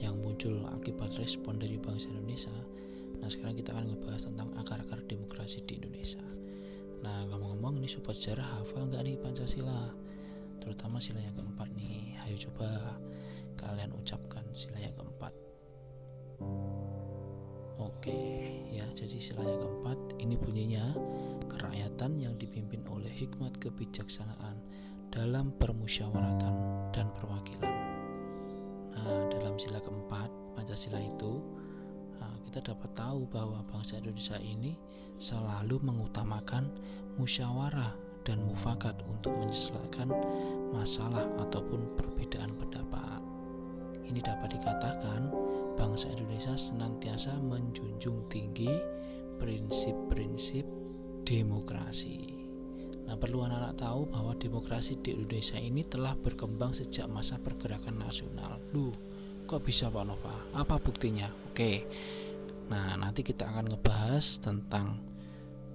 Yang muncul akibat respon dari bangsa Indonesia. Nah sekarang kita akan membahas tentang akar-akar demokrasi di Indonesia. Nah ngomong-ngomong nih sobat sejarah hafal nggak nih Pancasila? Terutama sila yang keempat nih. Ayo coba kalian ucapkan sila yang keempat. Oke ya jadi sila yang keempat ini bunyinya Kerakyatan yang dipimpin oleh hikmat kebijaksanaan Dalam permusyawaratan dan perwakilan dalam sila keempat Pancasila itu nah, kita dapat tahu bahwa bangsa Indonesia ini selalu mengutamakan musyawarah dan mufakat untuk menyelesaikan masalah ataupun perbedaan pendapat. Ini dapat dikatakan bangsa Indonesia senantiasa menjunjung tinggi prinsip-prinsip demokrasi. Nah, perlu anak-anak tahu bahwa demokrasi di Indonesia ini telah berkembang sejak masa pergerakan nasional. Lu, kok bisa Pak Nova? Apa buktinya? Oke. Nah, nanti kita akan ngebahas tentang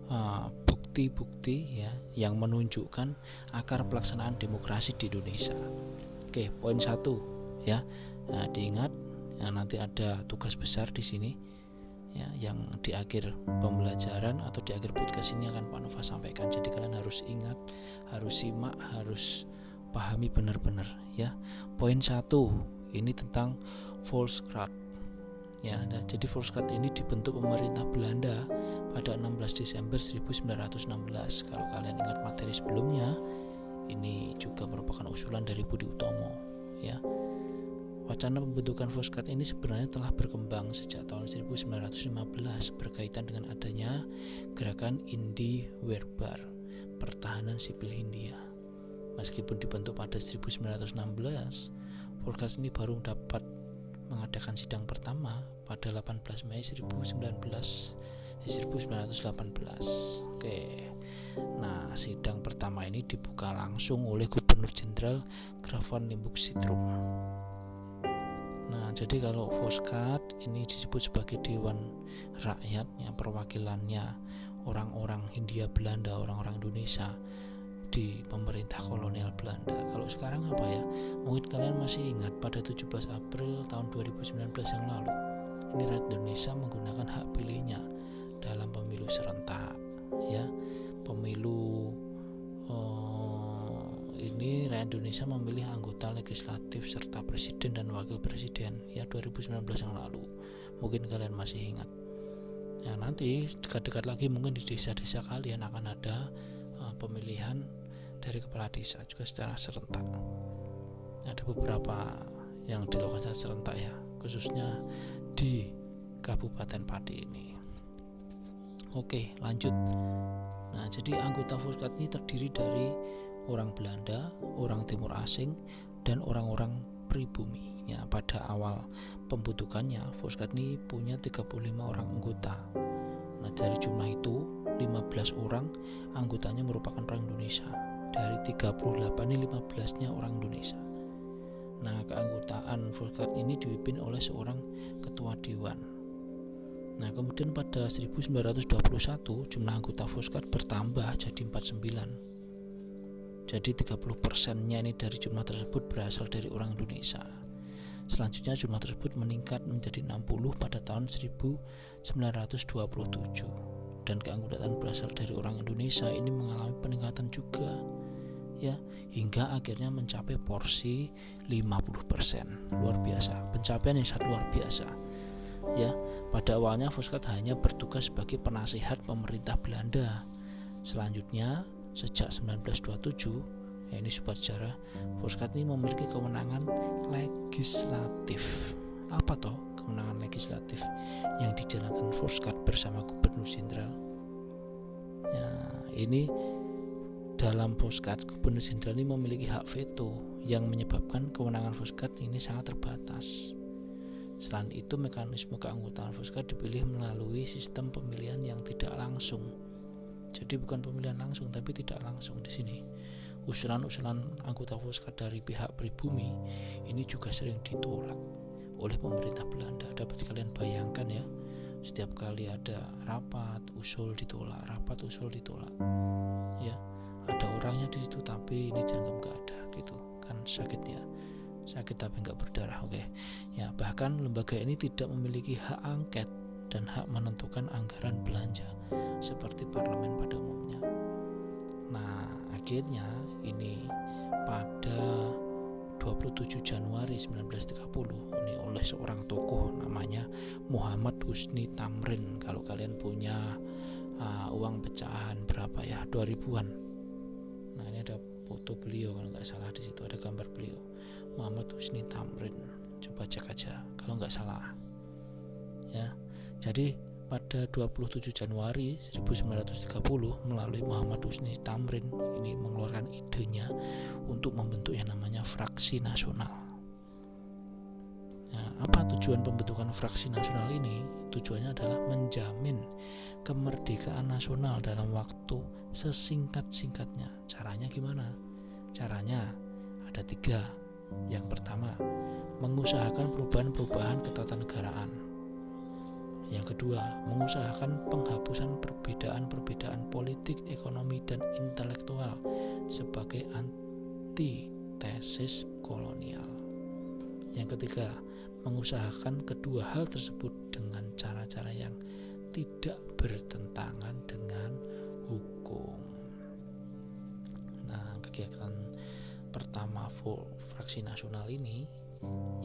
uh, bukti-bukti ya yang menunjukkan akar pelaksanaan demokrasi di Indonesia. Oke, poin satu ya. Nah, diingat ya, nanti ada tugas besar di sini ya yang di akhir pembelajaran atau di akhir podcast ini akan Pak Nova sampaikan. Jadi kalian harus ingat, harus simak, harus pahami benar-benar ya. Poin satu ini tentang Volkskrant ya. Nah, jadi Volkskrant ini dibentuk pemerintah Belanda pada 16 Desember 1916. Kalau kalian ingat materi sebelumnya, ini juga merupakan usulan dari Budi Utomo, ya. Wacana pembentukan Volkskrant ini sebenarnya telah berkembang sejak tahun 1915 berkaitan dengan adanya gerakan Indi Werbar, pertahanan sipil Hindia. Meskipun dibentuk pada 1916, Volkskrant ini baru dapat mengadakan sidang pertama pada 18 Mei 1919 1918. Oke. Nah, sidang pertama ini dibuka langsung oleh Gubernur Jenderal Graf von Limburg Sitrum. Nah, jadi kalau Voskat ini disebut sebagai Dewan Rakyat yang perwakilannya orang-orang Hindia Belanda, orang-orang Indonesia di pemerintah kolonial Belanda. Kalau sekarang apa ya? Mungkin kalian masih ingat pada 17 April tahun 2019 yang lalu, ini rakyat Indonesia menggunakan hak pilihnya dalam pemilu serentak ya pemilu uh, ini rakyat Indonesia memilih anggota legislatif serta presiden dan wakil presiden ya 2019 yang lalu. Mungkin kalian masih ingat. Ya nanti dekat-dekat lagi mungkin di desa-desa kalian akan ada uh, pemilihan dari kepala desa juga secara serentak. Ada beberapa yang dilakukan secara serentak ya khususnya di Kabupaten Pati ini. Oke, lanjut. Nah, jadi anggota Volkskat ini terdiri dari orang Belanda, orang Timur Asing, dan orang-orang pribumi. Ya, pada awal pembentukannya, Volkskat ini punya 35 orang anggota. Nah, dari jumlah itu, 15 orang anggotanya merupakan orang Indonesia. Dari 38 ini 15-nya orang Indonesia. Nah, keanggotaan Volkskat ini dipimpin oleh seorang ketua dewan Nah, kemudian pada 1921 jumlah anggota Foskat bertambah jadi 49. Jadi 30 persennya ini dari jumlah tersebut berasal dari orang Indonesia. Selanjutnya jumlah tersebut meningkat menjadi 60 pada tahun 1927 dan keanggotaan berasal dari orang Indonesia ini mengalami peningkatan juga ya hingga akhirnya mencapai porsi 50% luar biasa pencapaian yang sangat luar biasa ya. Pada awalnya Foskat hanya bertugas sebagai penasihat pemerintah Belanda. Selanjutnya sejak 1927 ya ini sobat sejarah Foskat ini memiliki kewenangan legislatif apa toh kewenangan legislatif yang dijalankan Foskat bersama Gubernur Jenderal ya ini dalam Foskat Gubernur Jenderal ini memiliki hak veto yang menyebabkan kewenangan Foskat ini sangat terbatas. Selain itu, mekanisme keanggotaan Foskat dipilih melalui sistem pemilihan yang tidak langsung. Jadi bukan pemilihan langsung, tapi tidak langsung di sini. Usulan-usulan anggota Foskat dari pihak pribumi ini juga sering ditolak oleh pemerintah Belanda. Dapat kalian bayangkan ya, setiap kali ada rapat, usul ditolak, rapat, usul ditolak. Ya, ada orangnya di situ tapi ini dianggap nggak ada gitu kan sakit ya sakit tapi nggak berdarah oke okay. ya bahkan lembaga ini tidak memiliki hak angket dan hak menentukan anggaran belanja seperti parlemen pada umumnya. Nah akhirnya ini pada 27 Januari 1930 ini oleh seorang tokoh namanya Muhammad Husni Tamrin. Kalau kalian punya uh, uang pecahan berapa ya? 2000-an nah ini ada foto beliau kalau nggak salah di situ ada gambar beliau. Muhammad Husni Tamrin. Coba cek aja kalau nggak salah. Ya jadi pada 27 Januari 1930 melalui Muhammad Husni Tamrin ini mengeluarkan idenya untuk membentuk yang namanya fraksi nasional. Nah, apa tujuan pembentukan fraksi nasional ini? Tujuannya adalah menjamin kemerdekaan nasional dalam waktu sesingkat-singkatnya. Caranya gimana? Caranya ada tiga. Yang pertama, mengusahakan perubahan-perubahan ketatanegaraan. Yang kedua, mengusahakan penghapusan perbedaan-perbedaan politik, ekonomi, dan intelektual sebagai antitesis kolonial. Yang ketiga, mengusahakan kedua hal tersebut dengan cara-cara yang tidak bertentangan dengan hukum. Nah, kegiatan pertama fraksi nasional ini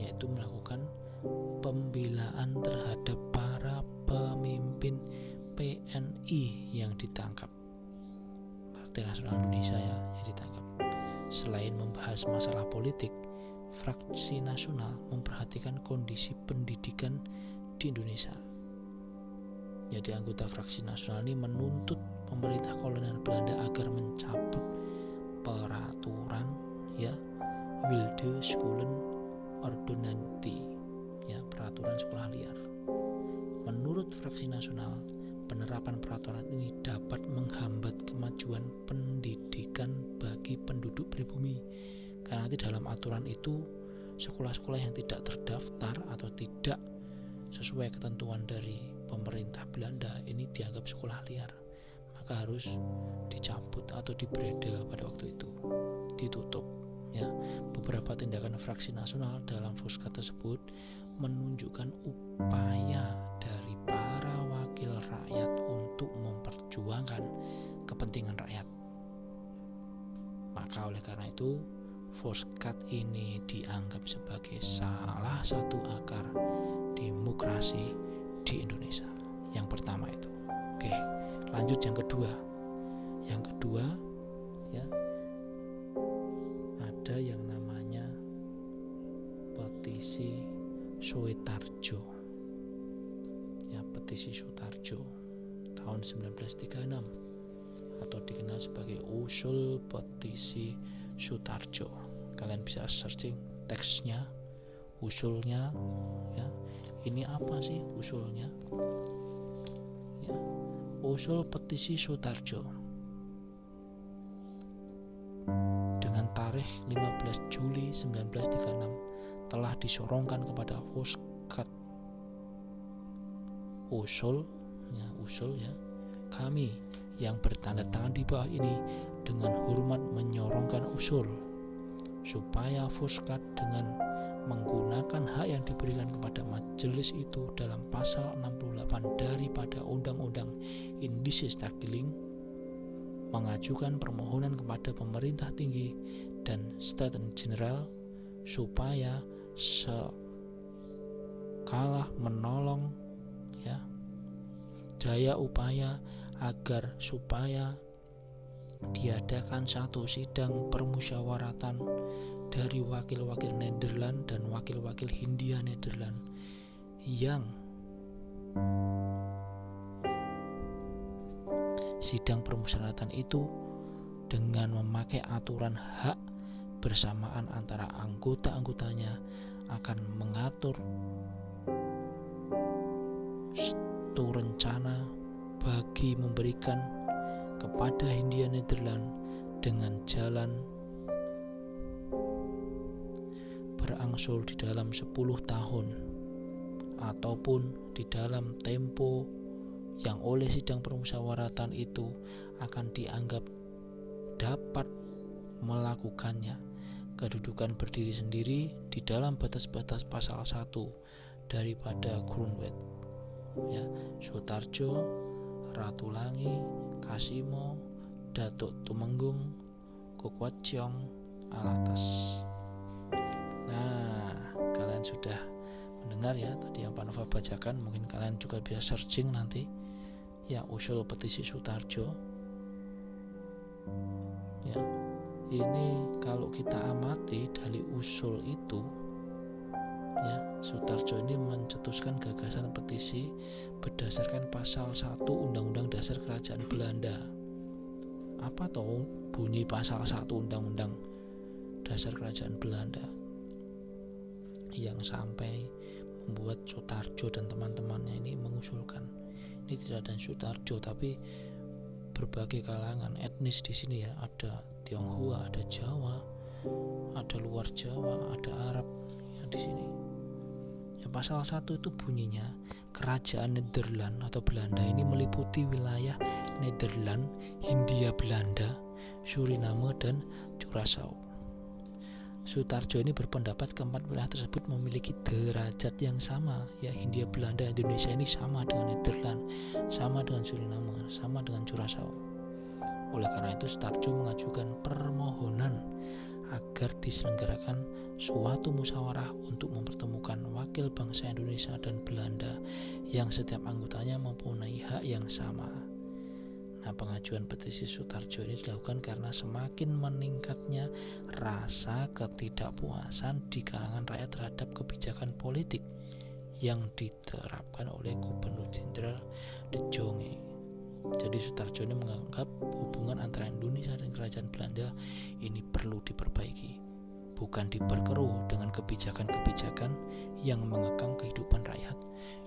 yaitu melakukan pembelaan terhadap para pemimpin PNI yang ditangkap. Partai Nasional Indonesia ya yang ditangkap. Selain membahas masalah politik, fraksi nasional memperhatikan kondisi pendidikan di Indonesia jadi anggota fraksi nasional ini menuntut pemerintah kolonial Belanda agar mencabut peraturan ya Wilde Scholen Ordonanti ya peraturan sekolah liar. Menurut fraksi nasional, penerapan peraturan ini dapat menghambat kemajuan pendidikan bagi penduduk pribumi. Karena di dalam aturan itu sekolah-sekolah yang tidak terdaftar atau tidak sesuai ketentuan dari pemerintah Belanda ini dianggap sekolah liar. Maka harus dicabut atau dibredel pada waktu itu. Ditutup ya. Beberapa tindakan fraksi nasional dalam Foska tersebut menunjukkan upaya dari para wakil rakyat untuk memperjuangkan kepentingan rakyat maka oleh karena itu Foskat ini dianggap sebagai salah satu akar demokrasi di Indonesia. Yang pertama itu. Oke, lanjut yang kedua. Yang kedua ya ada yang namanya petisi Suetarjo. Ya, petisi Sutarjo tahun 1936 atau dikenal sebagai usul petisi Sutarjo. Kalian bisa searching teksnya, usulnya ya. Ini apa sih usulnya? Ya, usul petisi Sutarjo dengan tarikh 15 Juli 1936 telah disorongkan kepada Foskat usul ya usul ya. Kami yang bertanda tangan di bawah ini dengan hormat menyorongkan usul supaya Foskat dengan menggunakan hak yang diberikan kepada majelis itu dalam pasal 68 daripada Undang-Undang Indisi Starkilling mengajukan permohonan kepada pemerintah tinggi dan Staten General supaya sekalah menolong ya. Daya upaya agar supaya diadakan satu sidang permusyawaratan dari wakil-wakil Nederland dan wakil-wakil Hindia Nederland yang sidang permusyawaratan itu dengan memakai aturan hak bersamaan antara anggota-anggotanya akan mengatur satu rencana bagi memberikan kepada Hindia Nederland dengan jalan berangsur di dalam 10 tahun ataupun di dalam tempo yang oleh sidang permusyawaratan itu akan dianggap dapat melakukannya kedudukan berdiri sendiri di dalam batas-batas pasal 1 daripada Grunwald. Ya Sutarjo Ratulangi Kasimo Datuk Tumenggung Kukwatjong Alatas. Nah kalian sudah mendengar ya tadi yang Pak Nova bacakan. Mungkin kalian juga bisa searching nanti. Ya usul petisi Sutarjo. Ya ini kalau kita amati dari usul itu ya Sutarjo ini mencetuskan gagasan petisi berdasarkan pasal 1 Undang-Undang Dasar Kerajaan Belanda. Apa toh bunyi pasal 1 Undang-Undang Dasar Kerajaan Belanda? Yang sampai membuat Sutarjo dan teman-temannya ini mengusulkan ini tidak ada Sutarjo tapi berbagai kalangan etnis di sini ya ada Tionghoa ada Jawa ada luar Jawa ada Arab yang di sini. Ya pasal satu itu bunyinya kerajaan Nederland atau Belanda ini meliputi wilayah Nederland Hindia Belanda Suriname dan Curaçao Sutarjo ini berpendapat keempat wilayah tersebut memiliki derajat yang sama ya Hindia Belanda Indonesia ini sama dengan Nederland sama dengan Suriname sama dengan Curaçao oleh karena itu Sutarjo mengajukan permohonan agar diselenggarakan suatu musyawarah untuk mempertemukan wakil bangsa Indonesia dan Belanda yang setiap anggotanya mempunyai hak yang sama Nah, pengajuan petisi Sutarjo ini dilakukan karena semakin meningkatnya rasa ketidakpuasan di kalangan rakyat terhadap kebijakan politik yang diterapkan oleh Gubernur Jenderal De Jonge. Jadi Sutarjo ini menganggap hubungan antara Indonesia dan Kerajaan Belanda ini perlu diperbaiki, bukan diperkeruh dengan kebijakan-kebijakan yang mengekang kehidupan rakyat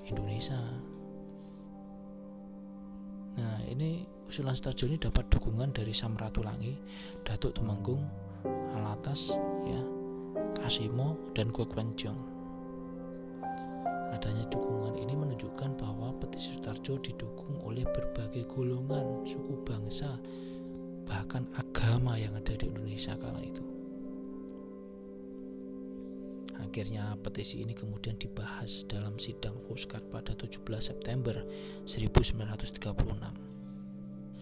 Indonesia. Nah, ini usulan Sutarjo ini dapat dukungan dari Samratulangi, Datuk Temenggung, Alatas, ya, Kasimo, dan Kwekwenjong. Adanya dukungan ini menunjukkan bahwa petisi Sutarjo didukung oleh berbagai golongan, suku bangsa, bahkan agama yang ada di Indonesia kala itu. Akhirnya petisi ini kemudian dibahas dalam sidang Fuskat pada 17 September 1936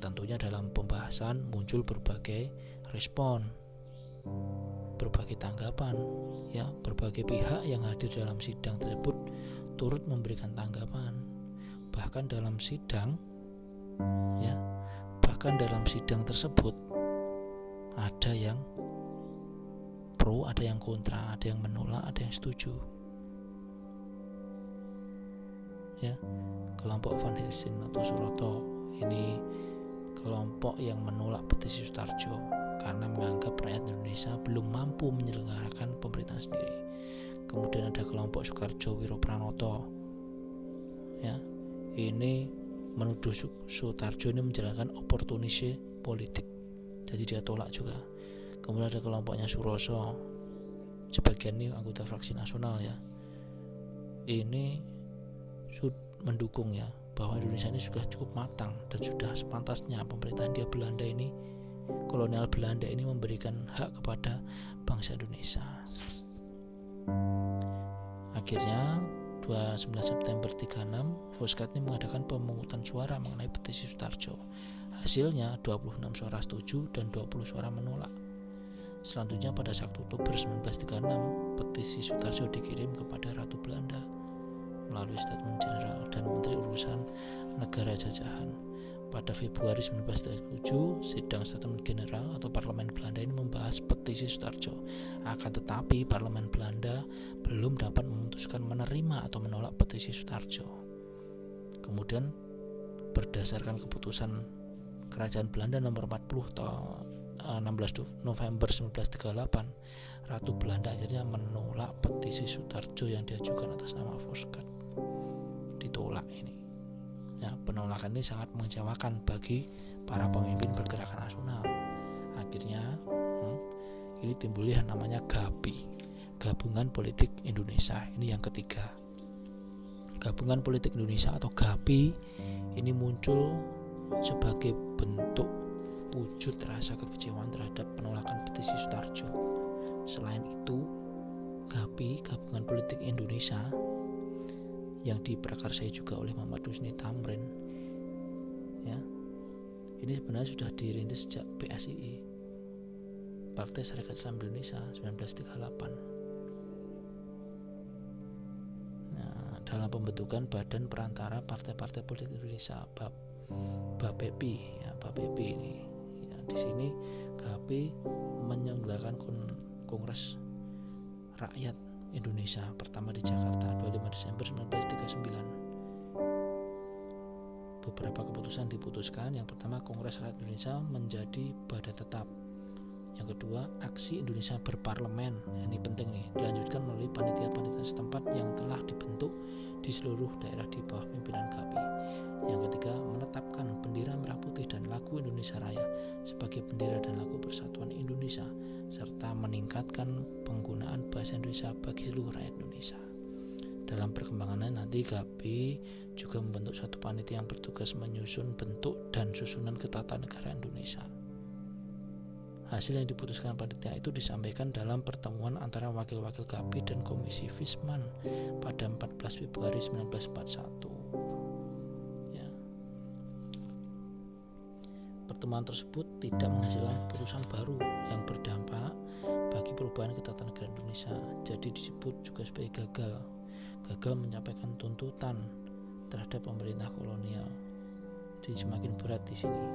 tentunya dalam pembahasan muncul berbagai respon berbagai tanggapan ya berbagai pihak yang hadir dalam sidang tersebut turut memberikan tanggapan bahkan dalam sidang ya bahkan dalam sidang tersebut ada yang pro ada yang kontra ada yang menolak ada yang setuju ya kelompok Van Helsing atau Suroto ini kelompok yang menolak petisi Sutarjo karena menganggap rakyat Indonesia belum mampu menyelenggarakan pemerintahan sendiri. Kemudian ada kelompok Soekarjo Wiropranoto. Ya, ini menuduh Sutarjo ini menjalankan oportunisme politik. Jadi dia tolak juga. Kemudian ada kelompoknya Suroso. Sebagian ini anggota fraksi nasional ya. Ini mendukung ya bahwa Indonesia ini sudah cukup matang dan sudah sepantasnya pemerintahan dia Belanda ini kolonial Belanda ini memberikan hak kepada bangsa Indonesia. Akhirnya 29 September 36 Foskat ini mengadakan pemungutan suara mengenai petisi Sutarjo. Hasilnya 26 suara setuju dan 20 suara menolak. Selanjutnya pada 1 Oktober 1936 petisi Sutarjo dikirim kepada Ratu Belanda melalui statement general dan Menteri Urusan Negara Jajahan. Pada Februari 1937, sidang statement general atau parlemen Belanda ini membahas petisi Sutarjo. Akan tetapi parlemen Belanda belum dapat memutuskan menerima atau menolak petisi Sutarjo. Kemudian berdasarkan keputusan Kerajaan Belanda nomor 40 tahun 16 November 1938 Ratu Belanda akhirnya menolak petisi Sutarjo yang diajukan atas nama Foskat ditolak ini ya penolakan ini sangat mengecewakan bagi para pemimpin pergerakan nasional. Akhirnya hmm, ini timbulnya namanya GAPI Gabungan Politik Indonesia. Ini yang ketiga. Gabungan Politik Indonesia atau GAPI ini muncul sebagai bentuk wujud rasa kekecewaan terhadap penolakan petisi Sutarjo. Selain itu, GAPI Gabungan Politik Indonesia yang diprakarsai juga oleh Muhammad Husni Tamrin. Ya. Ini sebenarnya sudah dirintis sejak PSII Partai Serikat Islam Indonesia 1938 dalam pembentukan Badan Perantara Partai-Partai Politik Indonesia BAP BAPEPI ya BAPEPI ini. Ya, di sini KP menyelenggarakan Kongres Rakyat Indonesia pertama di Jakarta 25 Desember 1939 beberapa keputusan diputuskan. Yang pertama Kongres Rakyat Indonesia menjadi badan tetap. Yang kedua aksi Indonesia berparlemen. Ini penting nih dilanjutkan melalui panitia-panitia setempat yang telah dibentuk di seluruh daerah di bawah pimpinan KP. Yang ketiga, menetapkan bendera merah putih dan lagu Indonesia Raya sebagai bendera dan lagu persatuan Indonesia serta meningkatkan penggunaan bahasa Indonesia bagi seluruh rakyat Indonesia. Dalam perkembangannya nanti KP juga membentuk satu panitia yang bertugas menyusun bentuk dan susunan ketatanegaraan Indonesia. Hasil yang diputuskan panitia itu disampaikan dalam pertemuan antara wakil-wakil KP dan Komisi Fisman pada 14 Februari 1941. Pertemuan tersebut tidak menghasilkan keputusan baru yang berdampak bagi perubahan ketatanegaraan Indonesia. Jadi disebut juga sebagai gagal. Gagal menyampaikan tuntutan terhadap pemerintah kolonial. Jadi semakin berat di sini.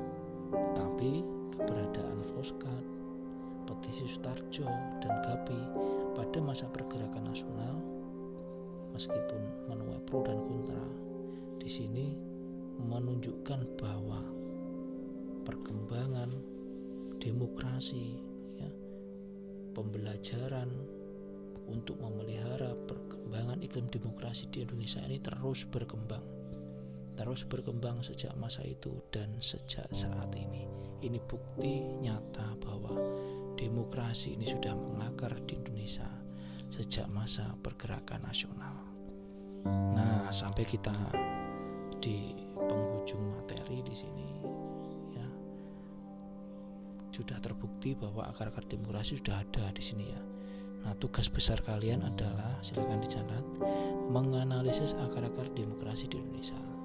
Tapi keberadaan Foskat, petisi Sutarjo, dan Gapi pada masa pergerakan nasional meskipun menuai pro dan kontra di sini menunjukkan bahwa perkembangan demokrasi ya, pembelajaran untuk memelihara perkembangan iklim demokrasi di Indonesia ini terus berkembang terus berkembang sejak masa itu dan sejak saat ini. Ini bukti nyata bahwa demokrasi ini sudah mengakar di Indonesia sejak masa pergerakan nasional. Nah, sampai kita di penghujung materi di sini sudah terbukti bahwa akar-akar demokrasi sudah ada di sini ya. Nah, tugas besar kalian adalah silakan dicatat menganalisis akar-akar demokrasi di Indonesia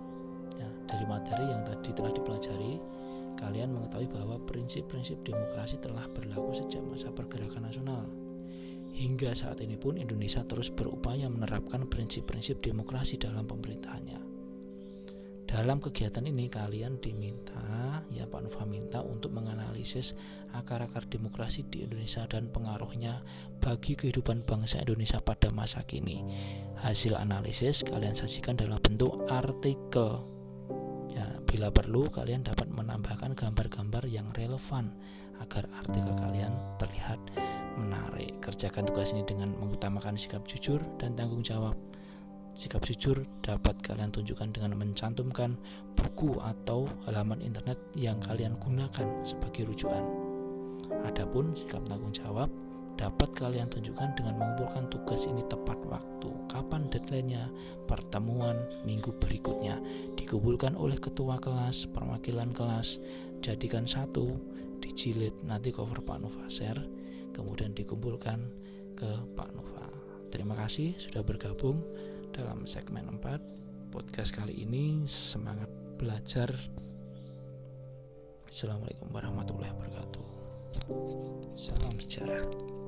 dari materi yang tadi telah dipelajari, kalian mengetahui bahwa prinsip-prinsip demokrasi telah berlaku sejak masa pergerakan nasional. Hingga saat ini pun Indonesia terus berupaya menerapkan prinsip-prinsip demokrasi dalam pemerintahannya. Dalam kegiatan ini kalian diminta, ya Pak Nova minta untuk menganalisis akar-akar demokrasi di Indonesia dan pengaruhnya bagi kehidupan bangsa Indonesia pada masa kini. Hasil analisis kalian sajikan dalam bentuk artikel Bila perlu, kalian dapat menambahkan gambar-gambar yang relevan agar artikel kalian terlihat menarik. Kerjakan tugas ini dengan mengutamakan sikap jujur dan tanggung jawab. Sikap jujur dapat kalian tunjukkan dengan mencantumkan buku atau halaman internet yang kalian gunakan sebagai rujukan. Adapun sikap tanggung jawab dapat kalian tunjukkan dengan mengumpulkan tugas ini tepat waktu. Kapan deadline-nya? Pertemuan minggu berikutnya dikumpulkan oleh ketua kelas, perwakilan kelas. Jadikan satu, dijilid nanti cover Pak Nova share, kemudian dikumpulkan ke Pak Nova. Terima kasih sudah bergabung dalam segmen 4 podcast kali ini. Semangat belajar. Assalamualaikum warahmatullahi wabarakatuh. Salam sejarah.